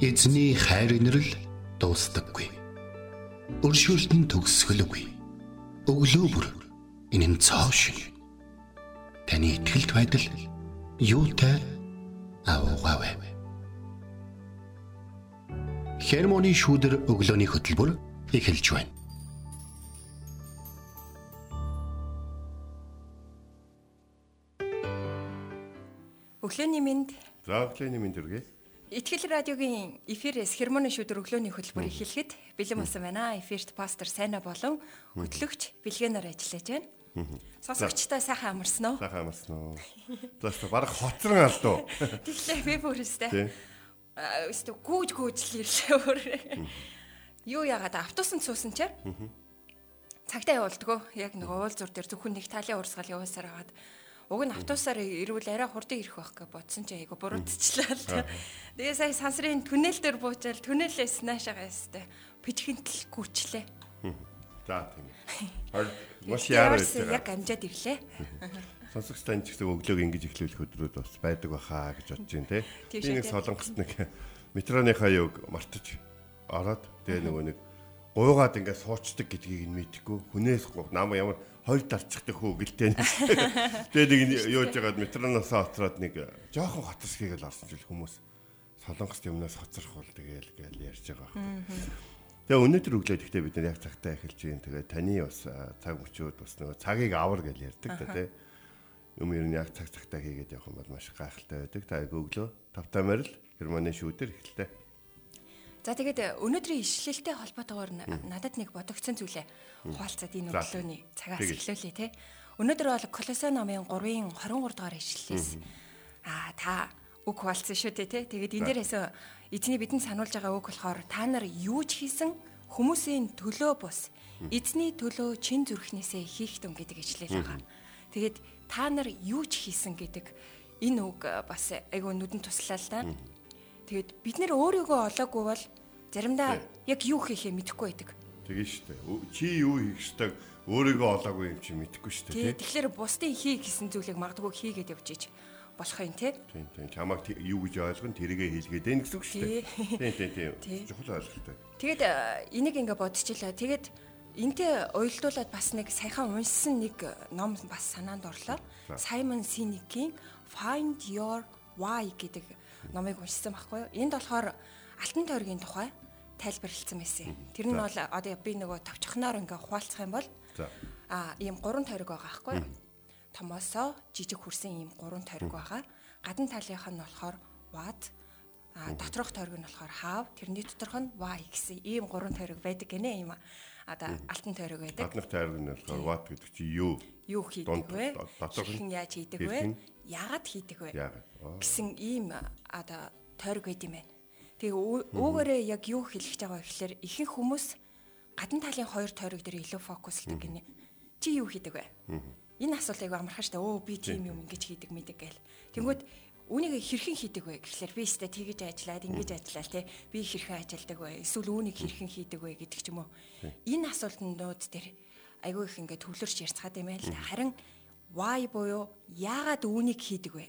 Эзний хайр инрэл дуустдаггүй. Өршөөлт нь төгсгөлгүй. Өглөө бүр энэ нь цоо шиг. Таны ихтгэлд байдал юутай аавгаавэ. Хермоны шүүдэр өглөөний хөтөлбөр эхэлж байна. Өглөөний минь За өглөөний минь дүргээ. Итгэл радиогийн эфирээс хермоны шүдэр өглөөний хөтөлбөр эхлэхэд бэлэн болсон байна. Эфирт пастор Сайна болон хөтлөгч Билгэнаар ажиллаж байна. Сонсогчтой сайхан амарсан уу? Сайхан амарсан уу? За баг хоцрон алдуу. Тэглээ би бүрээстэй. Аа өстө гүүж гүүжл ирлээ өөр. Юу яагаад автобусанд суусан чи? Цагтаа явуулдгөө. Яг нэг уул зур дээр зөвхөн нэг талын урсгал явуулсаар хагаад Уг нь автобусаар ирвэл арай хурдан ирэх байх гэж бодсон чи айгу буруудчихлаа л. Тэгээ сая сансрын түнэл дээр буучаал түнэлээс наашаага ястай. Бичгэнтэл гүчлээ. За тийм. Маш яар байж байгаа. Яг амжаад ирлээ. Сонсогчтой энэ ч гэсэн өглөөг ингэж эхлүүлэх өдрүүд бас байдаг баха гэж бодож байна те. Би нэг солонгост нэг метроныхаа юг мартаж ороод тэгээ нөгөө нэг гуйгаад ингээд суучдаг гэдгийг нь мэдхгүй. Хүнээс нам ямар хоёр дарчихдаг хөө гэлтэй. Тэгээ нэг юуж ягаад метроноос оцроод нэг жоохон хотсхийг л орсон жил хүмүүс солонгост юмнаас хоцрох бол тэгээл гээл ярьж байгаа байна. Тэгээ өнөөдөр өглөө гэхдээ бид нар яг цагтаа эхэлж байна. Тэгээ таны бас цаг мөчүүд бас нөгөө цагийг авар гэж ярьдаг та тий. Юм ер нь яг цаг цагтаа хийгээд явах юм бол маш гайхалтай байдаг. Та өглөө тавтамаар л Германы шүүдэр эхэлтэй. За тэгээд өнөөдрийн ишлэлтэй холбоотойгоор надад нэг бодогдсон зүйлээ хуваалцаад энэ өглөөний цагаас эхлүүлье те. Өнөөдөр бол Колосе номын 3-ын 23 дугаар ишлэлээс аа та үг хуваалцсан шүү дээ те. Тэгээд энэ дээрээс эзний бидэнд сануулж байгаа үг болохоор та нар юу ч хийсэн хүмүүсийн төлөө бус эзний төлөө чин зүрхнээсээ хийх тун гэдэг ишлэл байгаа. Тэгээд та нар юу ч хийсэн гэдэг энэ үг бас айгүй нүдэн да. Тэгээд бид нэр өөрийгөө олоогүй бол заримдаа яг юу хийхээ мэдэхгүй байдаг. Тэгээ штэ. Чи юу хийх штаг өөрийгөө олоогүй юм чи мэдэхгүй штэ тий. Тэгэхээр бусдын хий гэсэн зүйлийг магадгүй хийгээд явж ич болох юм тий. Тийм тийм. Чамаг юу гэж ойлгоно тэрийгэ хийлгээд байна гэсэн үг штэ. Тийм тийм тийм. Чухал ойлголттой. Тэгээд энийг ингээ бодчихлаа. Тэгээд энтэй уялдуулаад бас нэг саяхан уншсан нэг ном бас санаанд орлоо. Саймон Синекийн Find Your Why гэдэг номыг уншсан байхгүй юу? Энд болохоор алтан тойргийн тухай тайлбарлалцсан байсан. Тэр нь бол одоо би нөгөө товчхоноор ингээ хуваалцах юм бол аа ийм гурван тойрог байгаа байхгүй юу? Томоосоо жижиг хүрсэн ийм гурван тойрог байгаа. Гадна талынх нь болохоор what а доторх тойрог нь болохоор how тэрний доторх нь why гэсэн ийм гурван тойрог байдаг гинэ юм одоо алтан тойрог байдаг. Гаднах тойрог нь болохоор what гэдэг чи юу? Юу хийдэг вэ? Доторх нь яаж хийдэг вэ? Яагаад хийдэг вэ? гэсэн ийм одоо тойрог байд юм байна. Тэгээ өвгөрөө яг юу хэлэх гэж байгаа вэ гэхээр ихэнх хүмүүс гадна талын хоёр тойрог дээр илүү фокуслдаг гинэ. Чи юу хийдэг вэ? Энэ асуултыг амархан штэ. Өө би тийм юм ингэж хийдэг мэдэг гээл. Тэнгүүд үүнийг хэрхэн хийдэг вэ гэхлээр би өстэй тэгэж ажиллаад ингэж ажиллаа те. Би хэрхэн ажилдаг вэ? Эсвэл үүнийг хэрхэн хийдэг вэ гэдэг ч юм уу. Энэ асуултнууд дээр айгүй их ингээд төвлөрч ярьцгаад юм байна л да. Харин why буюу яагаад үүнийг хийдэг вэ?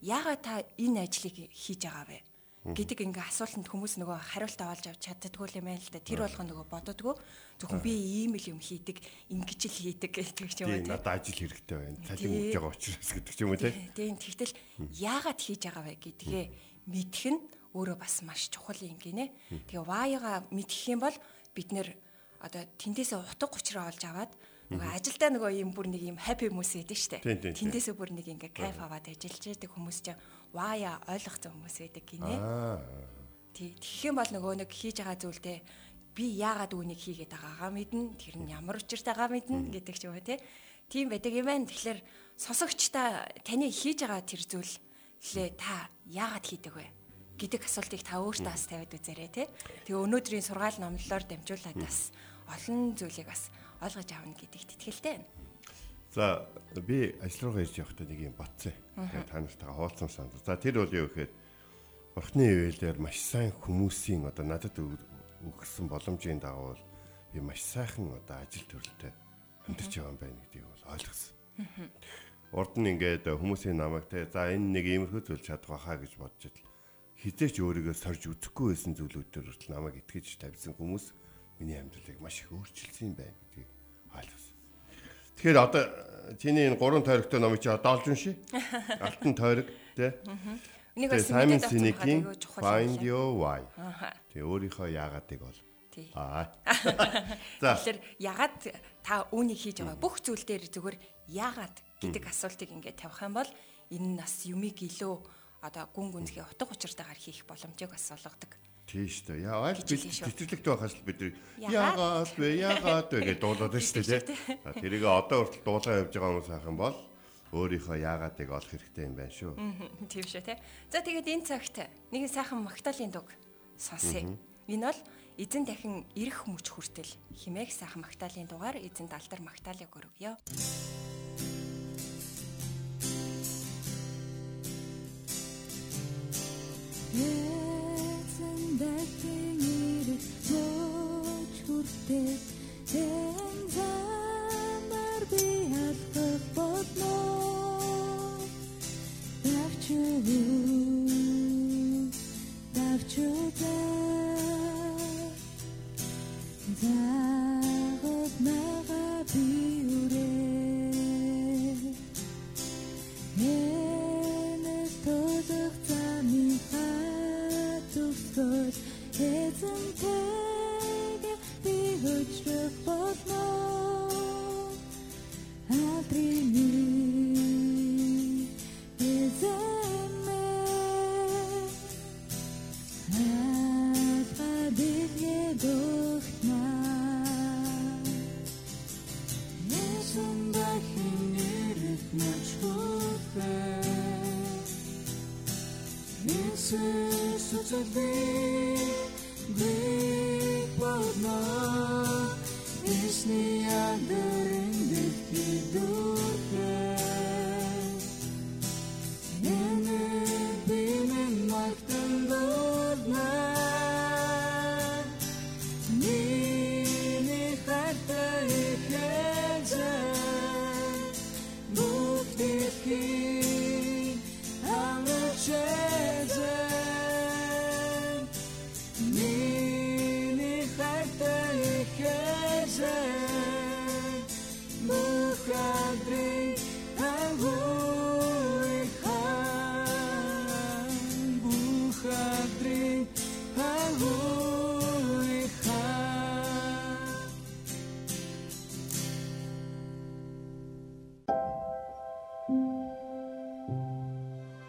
Яагаад та энэ ажлыг хийж байгаа вэ? гэдэг ингээ асуултанд хүмүүс нөгөө хариулт авалж авч чаддгүй юм байна л да. Тэр болгоо нөгөө бододгоо зөвхөн би ийм л юм хийдэг, ингэж л хийдэг гэдэг ч юм уу тийм. Надад ажил хэрэгтэй байна. Цалин өгж байгаа учраас гэдэг ч юм уу тийм. Тэгтэл яагаад хийж байгаа вэ гэдгээ мэдэх нь өөрөө бас маш чухал юм гинэ. Тэгээ ваяга мэдэх юм бол бид нэр одоо тэндээсээ утга учраа олж аваад Нөгөө ажилдаа нөгөө юм бүр нэг юм happy хүмүүс байдаг штэ. Тэндээсээ бүр нэг ингээ кайф аваад ажиллаж байдаг хүмүүс чинь вая ойлгоцсон хүмүүс байдаг гинэ. Тий. Тэгэх юм бол нөгөө нэг хийж байгаа зүйлдээ би яагаад үүнийг хийгээд байгаагаа мэднэ. Тэр нь ямар учиртайгаа мэднэ гэдэг ч юм уу тий. Тийм байдаг юм байна. Тэгэхээр сосогчтой таны хийж байгаа тэр зүйл лээ та яагаад хийдэг вэ? гэдэг асуултыг та өөртөө бас тавиад үзээрэй тий. Тэгээ өнөөдрийн сургаал номлолоор дамжуулаад бас олон зүйлийг бас ойлгож авна гэдэгт итгэлтэй байна. За би ажил руугаа ирж явахдаа нэг юм батсан. Тэгээ та нартайгаа хуваалцсан санд. За тэр бол юу гэхээр Бурхны ивэлээр маш сайн хүмүүсийн одоо надад өгсөн боломжийн дагуу би маш сайхан одоо ажил төрөлтэй амьдарч байгаа юм байна гэдгийг бол ойлгосон. Урд нь ингээд хүмүүсийн намайг те за энэ нэг иймэрхүү зүйл чадах байхаа гэж бодож идэл хизээч өөрийгөө сорж үзэхгүй байсан зүйлүүдээр хүртэл намайг итгэж тавьсан хүмүүс миний амьдралыг маш их өөрчилсөн юм байна. Тэгэхээр одоо чиний энэ гурван тойрогтой номыг чи одоо олж уншия. Алтан тойрог тий. Энийг бас Simon Sinek-ийн Find Your Why. Тэгээ өөрийнхөө яагаадыг бол. Аа. За. Тэгэхээр ягаад та үүнийг хийж байгаа бүх зүйл дээр зүгээр яагаад гэдэг асуултыг ингээд тавих юм бол энэ нь бас юмыг илүү одоо гүн гүнзгий утга учиртайгаар хийх боломжийг бас олгодог. Тийм шүү дээ. Яа айл бид тэтгэлэгт байхаас л бид яагаад вэ яагаад вэ гэж дуулаад байна шүү дээ. Тэрийг одоо хүртэл дуулаа явж байгаа хүмүүс юм бол өөрийнхөө яагаадыг олох хэрэгтэй юм байна шүү. Тийм шүү те. За тэгээд энэ цагт нэг сайхан магтаалын дуг сонсъё. Энэ бол эзэн дахин ирэх мөч хүртэл химээх сайхан магтаалын дугаар эзэн далдар магтаалыг өргөё. Эцэн дахин ирэх мөч хүртэл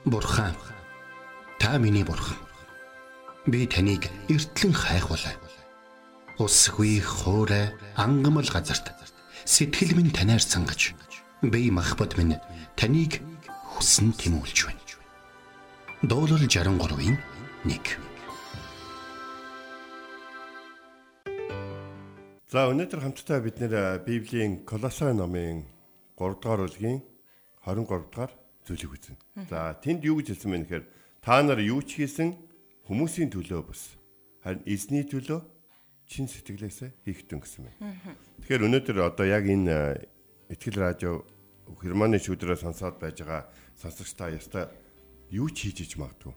Бурхан та миний бурхан. Би таныг эртлэн хайхвалаа. Усгүй хоорой ангамл газарт сэтгэл минь танаар сангаж би махбат минь таныг хүсн тимүүлж байна. Дуурал 63-ийн 1 За өнөөдөр хамтдаа бид нэр Библийн Колосай номын 3 дугаар бүлгийн 23 дугаар зүйлийг үзнэ. За тэнд юу гэж хэлсэн бэ гэхээр та нар юу ч хийсэн хүмүүсийн төлөө бус. Харин эзний төлөө чин сэтгэлээсээ хийхтэн гэсэн байна. Тэгэхээр өнөөдөр одоо яг энэ Итгэл радио Германы шүүдрээ сонсоод байж байгаа сонсогч та яста юу ч хийж иж магадгүй.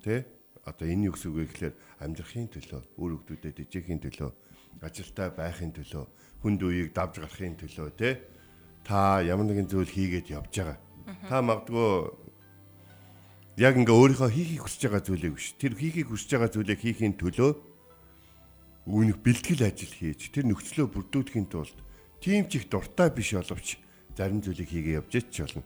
Тэ? Одоо энэ юу гэсэн үг вэ гэхээр амьдрахын төлөө, үр хөвгүүдэд ижихийн төлөө, ажилтаа байхын төлөө, хүнд үеийг давж гарахын төлөө, тэ? Та ямар нэгэн зүйл хийгээд явж байгаа. Та магадгүй яг ингээ өөрийнхөө хийхийг хүсэж байгаа зүйлийг биш. Тэр хийхийг хүсэж байгаа зүйлийг хийхин төлөө үүнийг бэлтгэл ажил хийж тэр нөхцлөө бүрдүүлэхийн тулд тийм ч их дуртай биш боловч зарим зүйлийг хийгээ явж ч болно.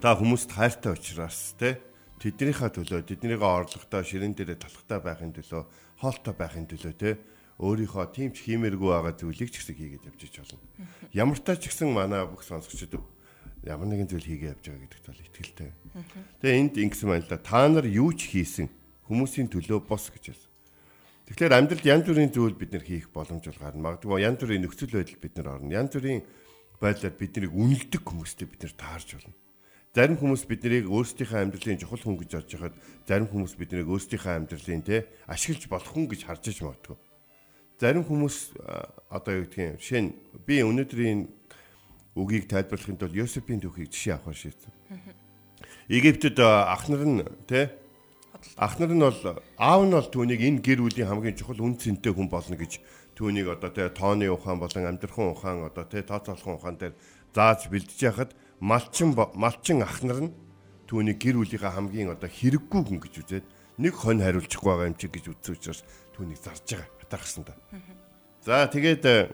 Та хүмүүст хайртай учраас те тэднийхээ төлөө тэднийгээ орлоготой ширэн дээрээ талхтай байхын төлөө хоолтой байхын төлөө те өөрийнхөө тийм ч хиймээргүй байгаа зүйлийг ч гэсэн хийгээд явж ч болно. Ямар ч тач гэсэн манай бүх сонсогчдод ямар нэгэн зүйл хийгээ явж байгаа гэдэгт бол итгэлтэй. Тэгээ энд ингэсэн байна л да. Та нар юу ч хийсэн хүмүүсийн төлөө бос гэж хэлсэн. Тэгэхээр амьдралд янз бүрийн зүйл бид нэр хийх боломж бол гарна. Магадгүй янз бүрийн нөхцөл байдал бид нар орно. Янз бүрийн байдлаар биднийг үнэлдэг хүмүүстэй бид нэр таарч болно. Зарим хүмүүс биднийг өөрсдийнхөө амьдралын чухал хүн гэж бодж хахад зарим хүмүүс биднийг өөрсдийнхөө амьдралын те ашиглаж болох хүн гэж харж иж магадгүй. Зарим хүмүүс одоо юу гэдгийг жишээ нь би өнөөдрийн үгийг тайлбарлахын тулд Йосепийн түүхийг жишээ авах шийдсэн. Египтэд ах нар нь те ах нар нь бол аав нь бол түүнийг энэ гэр бүлийн хамгийн чухал үн цэнтэй хүн болно гэж түүнийг одоо тэ тооны ухаан болон амьдрахын ухаан одоо тэ тооцоолохын ухаан дээр зааж бэлдэж яхад малчин малчин ах нар нь түүний гэр бүлийнхаа хамгийн одоо хэрэггүй хүн гэж үзээд нэг хон хариулчихгүй байгаа юм чи гэж үзсэн учраас түүнийг зарж байгаа хатаархсан та. За тэгээд ха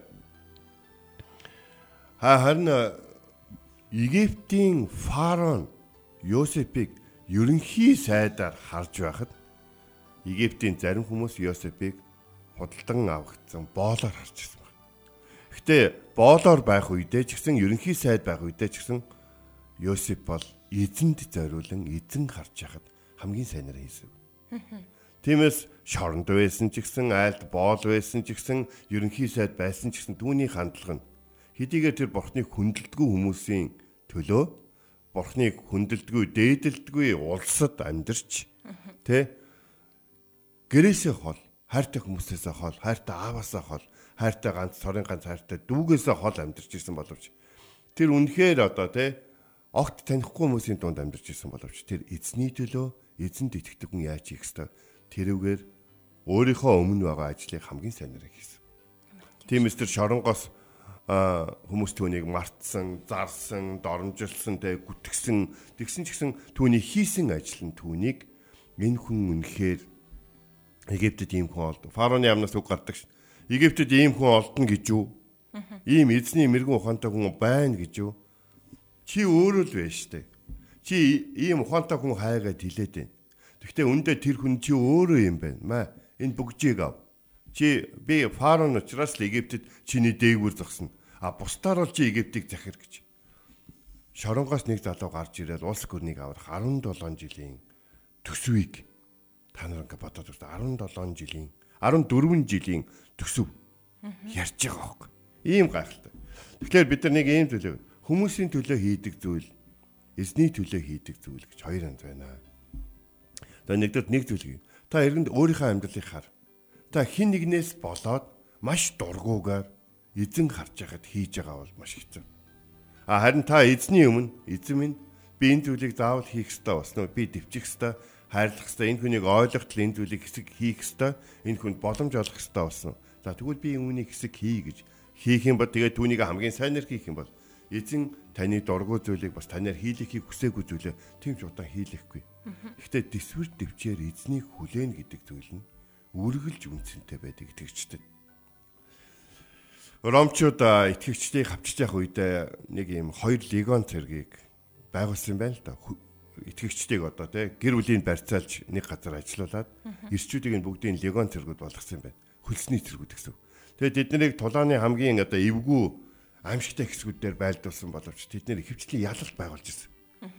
харин Египтийн фараон Йосепийг ерөнхий сайдаар харж байхад Египтийн зарим хүмүүс Йосепийг худалдан авагдсан боолоор харж ирсэн байна. Гэтэ боолоор байх үедээ ч гэсэн ерөнхий сайд байх үедээ ч гэсэн Йосеп бол эзэнд зориулан эзэн харж яхад хамгийн сайнараа хийсэн. Тиймээс шоронд байсан ч гэсэн айлд боол байсан ч гэсэн ерөнхий сайд байсан ч гэсэн түүний хандлага нь хэдийгээр тэр бурхны хүндэлдэггүй хүмүүсийн төлөө бурхныг хүндэлдэггүй дээдэлдэггүй улсад амьдарч тэ? Гэрээсээ хол хайртай хүмүүсээсээ хол хайртай ааваасаа хол хайртай ганц цорын ганц хайртай дүүгээсээ хол амьдарч ирсэн боловч тэр үнэхээр одоо тэ? Огт танихгүй хүмүүсийн дунд амьдарч ирсэн боловч тэр эзний төлөө эзэнд итгэдэг хүн яаж хийх ёстой? Тэрүүгээр өөрийнхөө өмнө байгаа ажлыг хамгийн сайнараа хийсэн. Тиймээс тэр шоронгоос хүмүүс түүнийг мартсан, зарсан, доромжилсан, тэ гүтгсэн, тэгсэн ч гэсэн түүний хийсэн ажил нь түүнийг энэ хүн үнэхээр Египтэд ийм хүн олд. Фароны амнаас үг гардаг ш. Египтэд ийм хүн олдно гэж юу? Ийм эзний мэрэгэн ухаантай хүн байна гэж юу? Чи өөрөө л байж штэ. Чи ийм ухаантай хүн хайгаад хилээд байна. Гэхдээ үндэ тэр хүн чи өөрөө юм байна. Маа энэ бүгжийг ав. Чи би фараон учраас л Египтэд чиний дээгүүр зогсно. А бусдаар бол чи Египтийг захир гэж. Шоронгоос нэг залуу гарч ирээд улс гүрнийг аврах 17 жилийн төсвийг та нар ингээ бодоод үзтээ 17 жилийн 14 жилийн төсөв ярьж байгаа хөөг. Ийм гайхалтай. Тэгэхээр бид нар нэг ийм төлөв хүмүүсийн төлөө хийдэг зүйл эзний төлөө хийдэг зүйл гэж хоёр янз байна. Тэгээ нэгдүгээр нэг зүйл. Та эрэнд өөрийнхөө амьдралыг хар. Та хин нэгнээс болоод маш дургуугаар эзэн харж байхад хийж байгаа бол маш хэцүү. А харин та эзний өмнө эзэн минь би энэ зүйлийг заавал хийх ёстой уу? Би дэвчих ёстой, хайрлах ёстой, энэ хүнийг ойлгохтол энэ зүйлийг хэсэг хийх ёстой, энэ хүнд боломж олох ёстой басна. За тэгвэл би үүнийг хэсэг хий гэж хийх юм бол тэгээд түүнийг хамгийн сайнэр хийх юм бол эзэн таны дургуй зүйлийг бас танаар хийлэхийг хүсээгүй зүйлээ тийм ч удаан хийлэхгүй. Гэхдээ дэсвэр дэвчээр эзнийг хүлээн гэдэг зүйл нь үргэлж үнцэнтэй байдаг итгэгчдэд. Ромчууд итгэгчдийг хавчиж явах үедээ нэг юм хоёр легон цэргийг байгуулсан юм байна л да. Итгэгчдийг одоо тий гэр бүлийн барьцаалж нэг газар ажилуулад эрчүүдийг нь бүгдийн легон цэргүүд болгосон юм байна. Хөлсний цэргүүд гэсэн. Тэгээд тэднийг тулааны хамгийн одоо эвгүй аимшигтай хэсгүүдээр байлдуулсан боловч тэдний ихэвчлэн ялалт байгуулж ирсэн.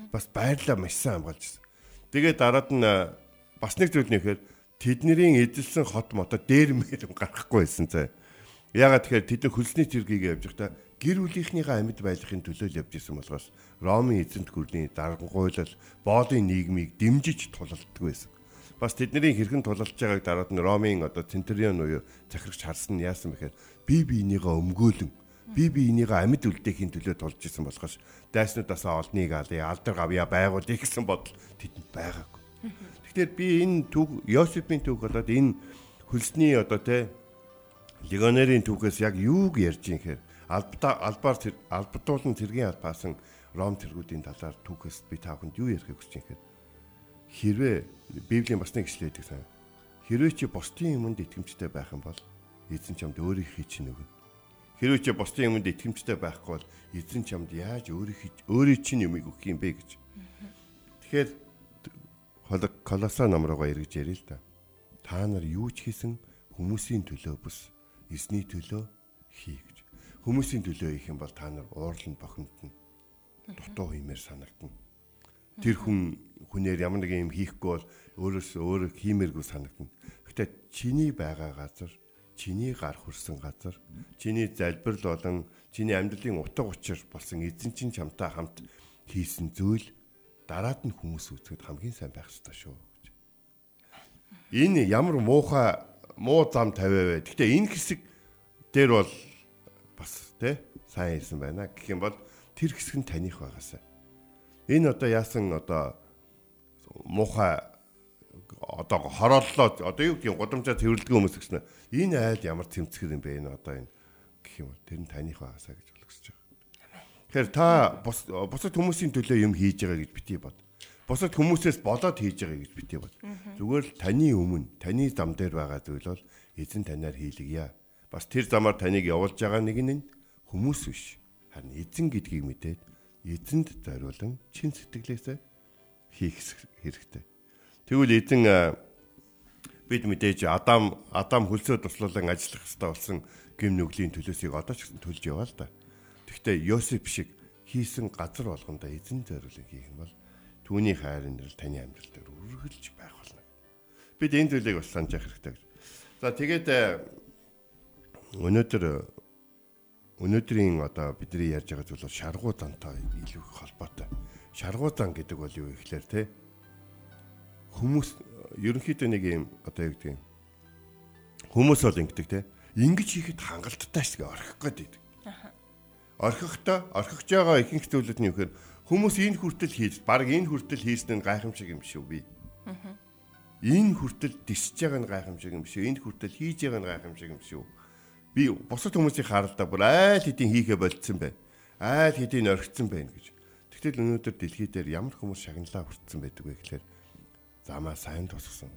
Бас байрлаа маш сайн хамгаалж ирсэн. Тэгээд дараад нь бас нэг зүйл нэхээр тэдний эзэлсэн хот мото дээр мээр гарахгүй байсан цаа Ягаад тэгэхээр тэд хөлсний цэргийг явж байхдаа гэр бүлийнхнийхээ амьд байдлахын төлөө явж исэн болохоос Ромын эзэнт гүрний дарангуйлал боолын нийгмийг дэмжиж тулалддаг байсан. Бас тэдний хэрхэн тулалдж байгааг дараад нь Ромын одоо Центурион уу захирагч харсан нь яасан бэхээр би биенийгээ өмгөөлөн би биенийгээ амьд үлдээхийн төлөө тулж исэн болохоос дайснуудаас олныг алъя алдар гавья байгуулъя гэсэн бодол тэдэнд байгаагүй. Тэгэхээр би энэ түүх Йосепийн түүх болоод энэ хөлсний одоо те легионерийн түүхээс яг юуг ярьж юм хэр? Албата албаар албатуулан тэргийн албаасан ром тэргүүдийн талаар түүхээс би та бүхэнд юу ярихыг хүсэж юм хэр? Хэрвээ библийн бас нэг ишлээд гэсэн хэрвээ чи бусдын юмд итгэмжтэй байх юм бол эзэн чамд өөрийнхөө чинь өгнө хэрвээ чи бусдын юмд итгэмжтэй байхгүй бол эзэн чамд яаж өөрийнхөө өөрийн чинь юмыг өгөх юм бэ гэж. Тэгэхээр колоса намруугаа эргэж ярил л да та нар юу ч хийсэн хүмүүсийн төлөө бүс эзний төлөө хий гэж. Хүмүүсийн төлөө хийх юм бол та нар уурлан бохимдно. Дутуу хэмээр санагдана. Тэр хүн хүнээр ямар нэг юм хийхгүй бол өөрөөсөө өөрөө хиймээргүй санагдана. Гэтэ чиний байгаа газар, чиний гар хүрсэн газар, чиний залбирал болон чиний амьдралын утга учир болсон эзэн чинь чамтай хамт хийсэн зүйл дараад нь хүмүүс үзэхэд хамгийн сайн байх ёстой шүү гэж. Энэ ямар муухай муу зам тавиа бай. Гэхдээ энэ хэсэг дээр бол бас тий сайн хэлсэн байна. Гэх юм бол тэр хэсэг нь таних байгаасаа. Энэ одоо яасан одоо муухай одоо хорооллоо одоо юу гэдгийг гудамжаа цэвэрлэдэг хүмүүс гэсэн энэ айл ямар тэмцгэр юм бэ энэ одоо энэ гэх юм бол тэр нь таних байгаасаа гэж болгосож байгаа. Тэгэхээр та бусад хүмүүсийн төлөө юм хийж байгаа гэж бити бод. Бусад хүмүүсээс болоод хийж байгаа гэж бити бод. Зүгээр л таны өмнө таны зам дээр байгаа зүйл бол эзэн танаар хийлгийа. Бас тэр замаар таныг явуулж байгаа нэг нь хүмүүс биш. Харин эзэн гэдгийг мэдээд эзэнд зориулан чин сэтгэлээсээ хийх хэрэгтэй. Тэгвэл эзэн бид мэдээж Адам Адам хөлсөө туслуулан ажиллах хэрэгтэй болсон гим нүглийн төлөөсийг одоо ч гэсэн төлж яваа л да. Гэхдээ Йосеф шиг хийсэн газар болгондоо эзэн зориулан хийх юм бол түүний хайр нэрэл таны амьдрал дээр үргэлж байх болно. Бид энэ зүйлийг бас санаж явах хэрэгтэй гэж. За тэгээд өнөөдөр өнөөдрийн одоо бидний ярьж байгаа зүйл бол шаргуу зантай илүү холбоотой. Шаргуу зан гэдэг бол юу ихлээр те хүмүүс ерөнхийдөө нэг юм одоо юу гэдэг юм хүмүүс бол ингэдэг те ингэж хийхэд хангалттай шүү дээ орхих гээд байдаг. Орхихдоо орхиж байгаа ихэнх зүйлүүд нь юу гэхээр хүмүүс энэ хүртэл хийж баг энэ хүртэл хийсэн нь гайхамшиг юм шүү би. Энэ хүртэл дисж байгаа нь гайхамшиг юм шүү. Энэ хүртэл хийж байгаа нь гайхамшиг юм шүү. Би бусад хүмүүсийн харалдаа бүр айл хэдийн хийхэ болцсон байна. Айл хэдийн орхицсан байна гэж. Тэгтэл өнөөдөр дэлхий дээр ямар хүмүүс шагналаа хүртсэн байдаг вэ гэхээр замаа сайн тусгсан.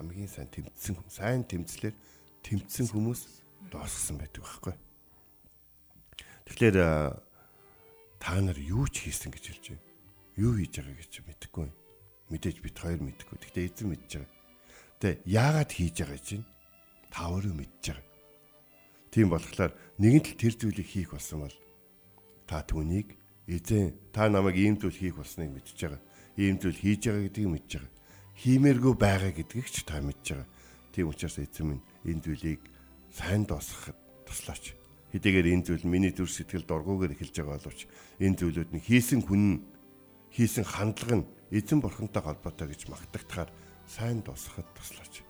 Хамгийн сайн тэмцсэн сайн тэмцлэр тэмцсэн хүмүүс дуусгасан байдаг байхгүй. Тэгэхээр та нар юу ч хийсэн гэж хэлж байна. Юу хийж байгаа гэж мэдэхгүй. Мэдээж бит хоёр мэдэхгүй. Гэхдээ эзэн мэдж байгаа. Тэ яагаад хийж байгаа чинь та өөрөө мэдж байгаа. Тийм болохоор нэгэн тал тэр зүйлийг хийх болсон бол та түүнийг эзэн та намайг ийм зүйл хийх болсныг мэдж байгаа ийм зүйл хийж байгаа гэдгийг мэдж байгаа. Хиймээргүй байгаа гэдгийг ч та мэдж байгаа. Тийм учраас эзэн минь энэ зүйлийг сайн дуусгахад туслаач. Хэдийгээр энэ зүйл миний төр сэтгэл дургуугаар эхэлж байгаа боловч энэ зүйлүүд нь хийсэн хүн хийсэн хандлага нь эзэн бурхантай холбоотой гэж магтагтахаар сайн дуусгахад туслаач.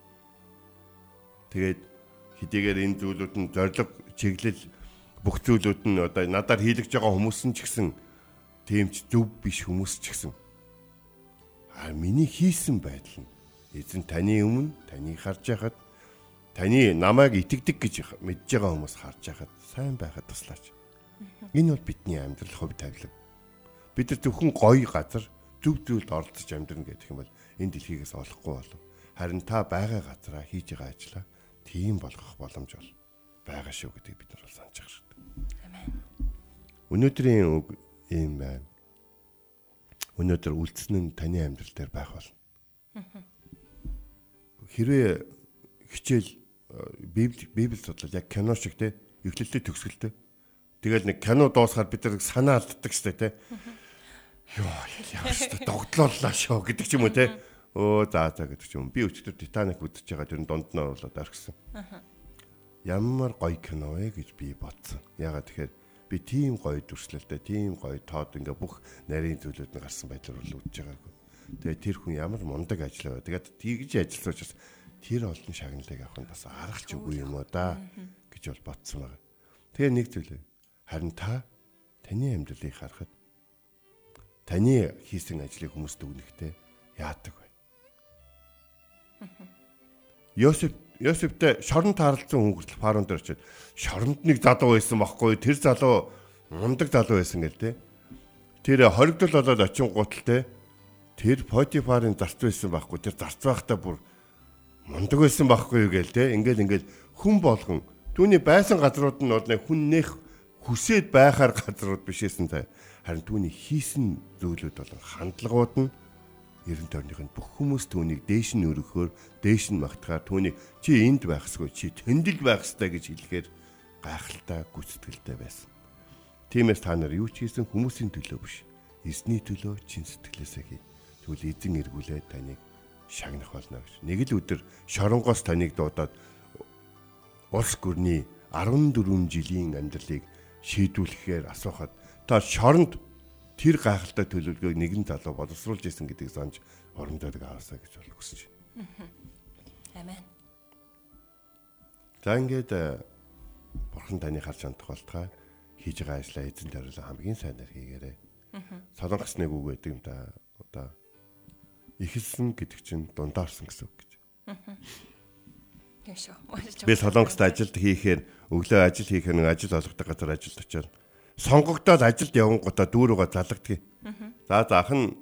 Тэгээд хэдийгээр энэ зүйлүүд нь зориг чиглэл бүх зүйлүүд нь одоо надаар хийлгэж байгаа хүмүүс нь ч гэсэн тийм ч зөв биш хүмүүс ч гэсэн А миний хийсэн байдал нь эзэн таны өмнө таныг харж байхад таны намайг итгэдэг гэж мэдж байгаа хүмүүс харж байхад сайн байхад туслаач. Энэ бол бидний амьдрал хөв тавилан. Бид нар зөвхөн гоё газар зөв зүйлд оролцож амьдрна гэдэг юм бол энэ дэлхийгээс олохгүй болов. Харин та байгаа газараа хийж байгаа ажлаа тийм болгох боломж бол байгаа шүү гэдгийг бид нар бол санаж хэрэгтэй. Амен. Өнөөдрийн үг ийм байна өнөөдөр үлдсэн нь таны амьдрал дээр байх болно. Хэрвээ хичээл библи библи судлал яг кино шиг те эвлэлтэй төгсгөлтэй. Тэгэл нэг кино дуусахаар бид нар санаа алддаг штэ те. Йоо яа штэ догтлооллаа шоо гэдэг ч юм уу те. Өө за за гэдэг ч юм. Би өчтөр Титаник үзэж байгаа тэр дунд нь оруулаад орхисон. Ямар гоё кино вэ гэж би бодсон. Ягаад тэгэхээр би тийм гоё дүрслэлтэй, тийм гоё тоод ингээ бүх нарийн зүйлүүд нь гарсан байдлаар бол үдж байгаагүй. Тэгээ тэр хүн ямар мундаг ажиллаа. Тэгээд тийгж ажиллаж бас тэр олон шагналыг авах нь бас аргач үгүй юм уу да гэж бол бодсон байгаа. Тэгээ нэг зүйл харин та таны амьдралыг харахад таны хийсэн ажлыг хүмүүст өгнөхтэй яадаг вэ? Йосеф Йосефтэй шоронд таарлцсан хүн хүртэл фараон дээр очиод шоронд нэг залуу байсан байхгүй тэр залуу мундаг залуу байсан гэл те. Тэр хоригдол болоод очин гуталтай тэр Потифарын зарц байсан байхгүй тэр зарц байхдаа бүр мундаг байсан байхгүй юу гээл те. Ингээл ингээл хүн болгон түүний байсан газрууд нь бол нэг хүн нэх хүсээд байхаар газрууд бишээсэн та. Харин түүний хийсэн зүйлүүд бол хандлагууд нь ерөн тойрных нь бүх хүмүүс түүнийг дээш нь өргөхөөр дээш нь магтахаар түүнийг чи энд байхсгүй чи тэндэл байх ёстой гэж хэлэхээр гайхалтай гүцэтгэлтэй байсан. Тиймээс та нар юу ч хийсэн хүмүүсийн төлөө биш. Эзний төлөө чин сэтгэлээсээ хий. Тэгвэл эзэн эргүүлээд таныг шагнах болно гэж. Нэг л өдөр шоронгоос таныг дуудаад улс гүрний 14 жилийн амьдралыг шийдвүлэхээр асуухад та шоронд тэр гайхалтай төлөвлөгөөг нэгэн залуу боловсруулж исэн гэдгийг санаж оромдоод аваасаа гэж бол хүсэж байна. Амен. За ингээд э, бурхан таны харж хандах болтугай хийж байгаа ажлаа эзэн даруйлаа хамгийн сайнаар хийгээрэй. Солонгос нэг үг байдаг юм да. Одоо Эхэлсэн гэдэг чинь дундаарсан гэсэн үг гэж. Шүү. Би Солонгост ажилд хийхээр өглөө ажил хийхээр нэг ажил олгодог газар ажилд очиод сонгогдоод ажилд явангуудаа дүүрүүгээ залгадгийг. За за ах нь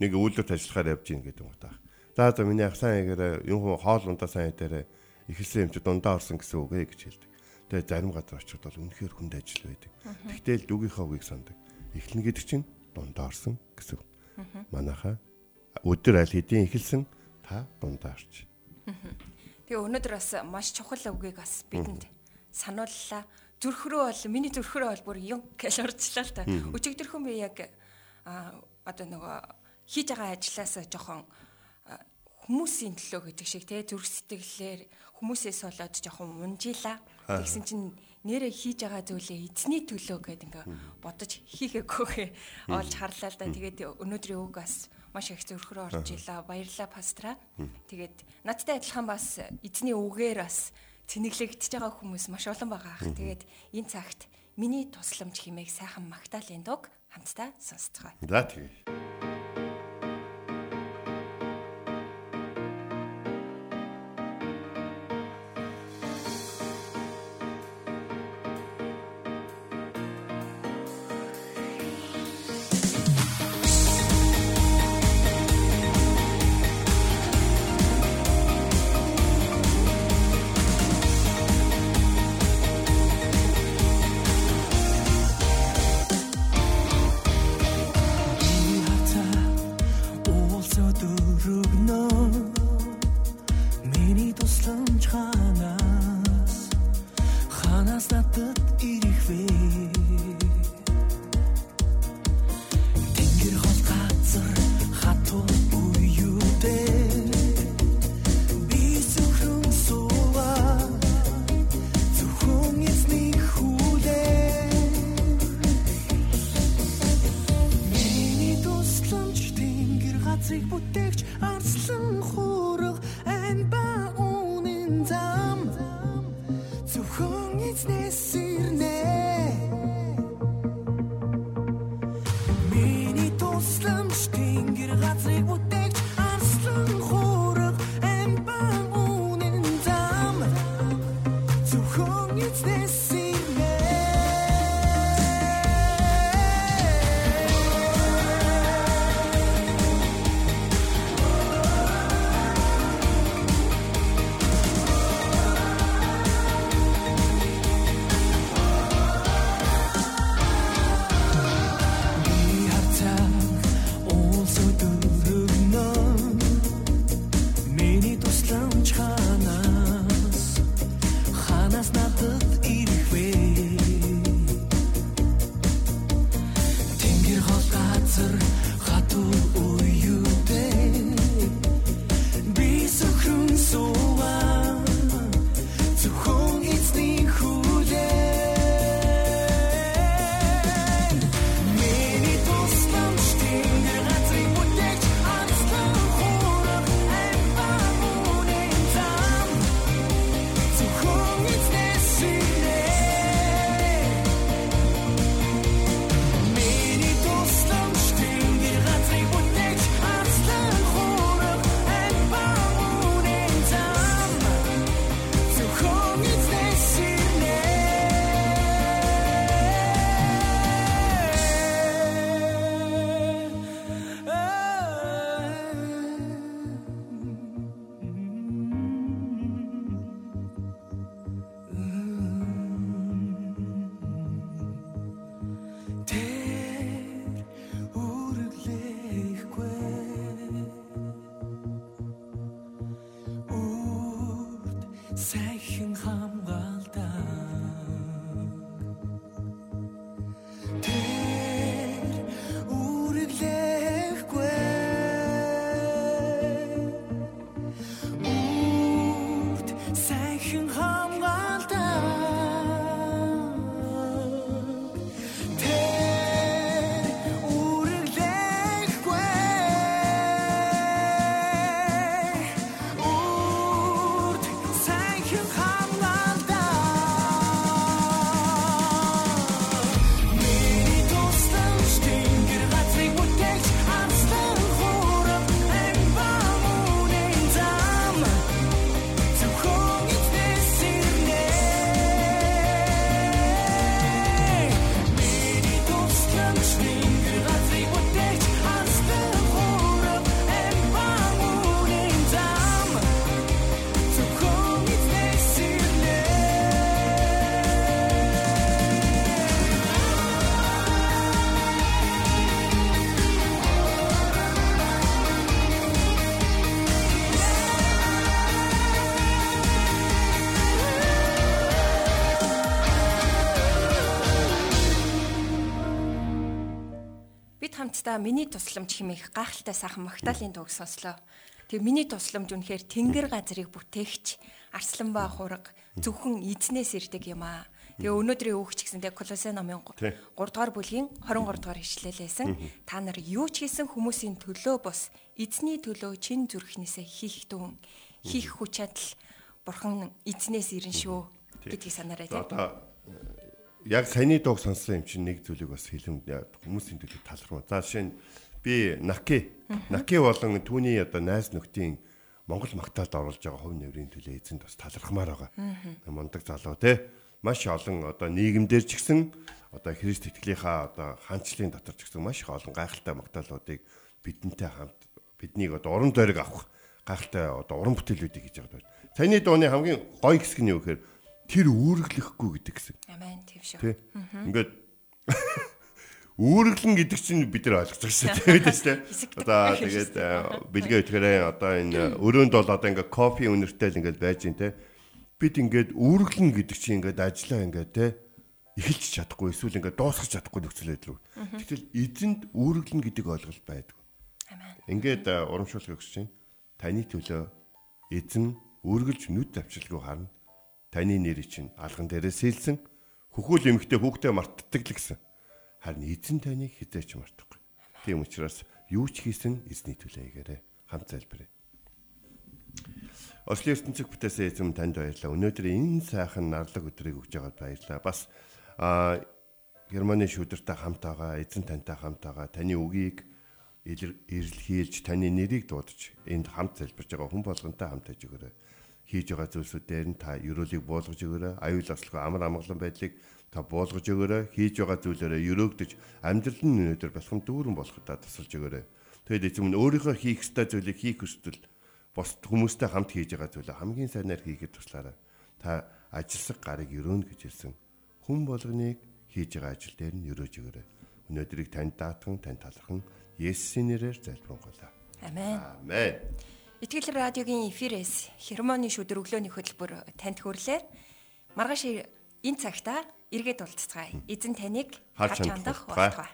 нэг үйлдвэрт ажиллахаар явж гин гэдэг юм уу. За за миний ах сайн ягаараа юм хоол ундаа сайн дээр ихэлсэн юм чи дундаа орсон гэсэн үг ээ гэж хэлдэг. Тэгээ зарим газар очиод бол үнэхээр хүнд ажил байдаг. Тэгтэл дүгийнхаа үгийг сандаг. Эхлэн гэдэг чинь дундаа орсон гэсэн. Манайхаа өдөр аль хэдийн эхэлсэн та дундаа орч. Тэгээ өнөөдөр бас маш чухал үгийг бас бидэнд санууллаа. Зүрхрөө бол миний зүрхрөө бол бүр юм гэж орчлаа л та. Өчигдөрхөн би яг одоо нөгөө хийж байгаа ажилласаа жоохон хүмүүсийн төлөө гэдэг шиг те зүрх сэтгэлээр хүмүүсээс болоод жоохон унжила. Тэгсэн чинь нэрээ хийж байгаа зүйлээ эзний төлөө гэдэг ингээ бодож хийхээгүй олж харлаа л да. Тэгээд өнөөдрийн үг бас маш их зөрхрөө орж ила. Баярлалаа пастра. Тэгээд надтай адилхан бас эзний үгээр бас цэнэглэгдэж байгаа хүмүүс маш олон байгаа ах. Тэгээд энэ цагт миний тусламж хэмээх сайхан магтаалын дуг хамтдаа сонсцгоо. За тэгье. Сарда миний тусламж хэмээх гайхалтай сайхан Магдалины дууг сонслоо. Тэгээ миний тусламж үнэхээр тэнгэр газрыг бүтээгч арслан ба хураг зөвхөн эзнээс ирдэг юм аа. Тэгээ өнөөдрийн өөх ч гэсэн тэгээ Колосе номын 3 дугаар бүлгийн 23 дугаар ишлэлээсэн та нар юу ч хийсэн хүмүүсийн төлөө бос эзний төлөө чин зүрхнээсээ хийх дүн хийх хүч чадал бурхан эзнээс ирэн шүү гэдгийг санаарай. Одоо яг саяны дууг сонссон юм чинь нэг зүйлийг бас хэлэм хүмүүсийн төлөө талархав. За жишээ нь би Наки Наки болон түүний одоо найз нөхдийн Монгол магтаалд оруулж байгаа хувь нэмрийн төлөө эзэнд бас талархмаар байгаа. Мундаг залуу те маш олон одоо нийгэмдэр ч гэсэн одоо Христ итгэлийнхаа одоо хаанчлалын дотор ч гэсэн маш их олон гайхалтай магтаалуудыг бидэнтэй хамт биднийг одоо уран зориг авах гайхалтай одоо уран бүтээлүүдийг хийж байгаа. Саяны дууны хамгийн гоё хэсэг нь юу гэхээр тэр үүргэлэхгүй гэдэг гэсэн. Амен тийм шүү. Ингээд үүрэглэн гэдэг чинь бид нар ойлгож байгаа шүү дээ. Тийм шүү. Одоо тэгээд бэлгээ өтгөрөө одоо энэ өрөөнд бол одоо ингээд кофе үнэртэй л ингээд байж ин те бид ингээд үүргэлэн гэдэг чинь ингээд ажиллаа ингээд те эхэлж чадахгүй эсвэл ингээд дуусгах чадахгүй нөхцөл байдал руу. Тэгтэл эзэнд үүргэлэн гэдэг ойлголт байдаг. Ингээд урамшуулгыг өгч чинь таны төлөө эзэн үргэлж нүд авчилгүй харна. Таны нэрийг чинь алган дээрээ сэлсэн хөхүүл эмхтэй хүүхдээ мартдаг л гэсэн. Харин эзэн таныг хизээч мартахгүй. Тийм учраас юу ч хийсэн эзний төлөө хийгээрэй. Хамт залбирая. Ослын ертөнцөг бүтээсэн эзэм танд баярлалаа. Өнөөдөр энэ сайхан нарлаг өдрийг өгж байгаад баярлалаа. Бас а Германы шүүдэртэй хамт байгаа, эзэн тантай хамт байгаа. Таны үгийг ирэлхийлж, таны нэрийг дуудаж энд хамт залбирж байгаа хүн болгонтой хамт аж өгөөрэй. Хийж байгаа зүйлсүүдээр нь та ерөөлийг буулгаж өгөөрэй. Аюул ослого амар амгалан байдлыг та буулгаж өгөөрэй. Хийж байгаа зүйлээрээ ерөөгдөж амьдрал нь өнөөдөр бэлхэм дүүрэн болоход та тусалж өгөөрэй. Тэгэд эзэм нь өөрийнхөө хийх ёстой зүйлийг хийх хүсвэл бос хүмүүстэй хамт хийж байгаа зүйлээ хамгийн сайнаар хийхэд туслаарай. Та ажилсаг гарыг өрөөнө гэж хэлсэн. Хүн болгоныг хийж байгаа ажил дээр нь өрөөж өгөөрэй. Өнөөдрийг танд даатхан, танд талархан Есүсийн нэрээр залбирanгуйлаа. Амен. Амен. Итгэл радиогийн эфирээс хермоны шүдэр өглөөний хөтөлбөр танд хүрлээ. Маргааш энэ цагта эргээд уулзцгаая. Эзэн таныг харж хандах болтугай.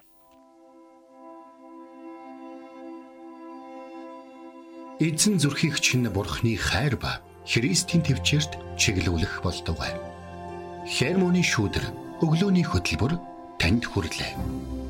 Эзэн зүрхийг чинь бурхны хайр ба Христийн төвчөрт чиглүүлэх болтугай. Хермоны шүүдэр өглөөний хөтөлбөр танд хүрлээ.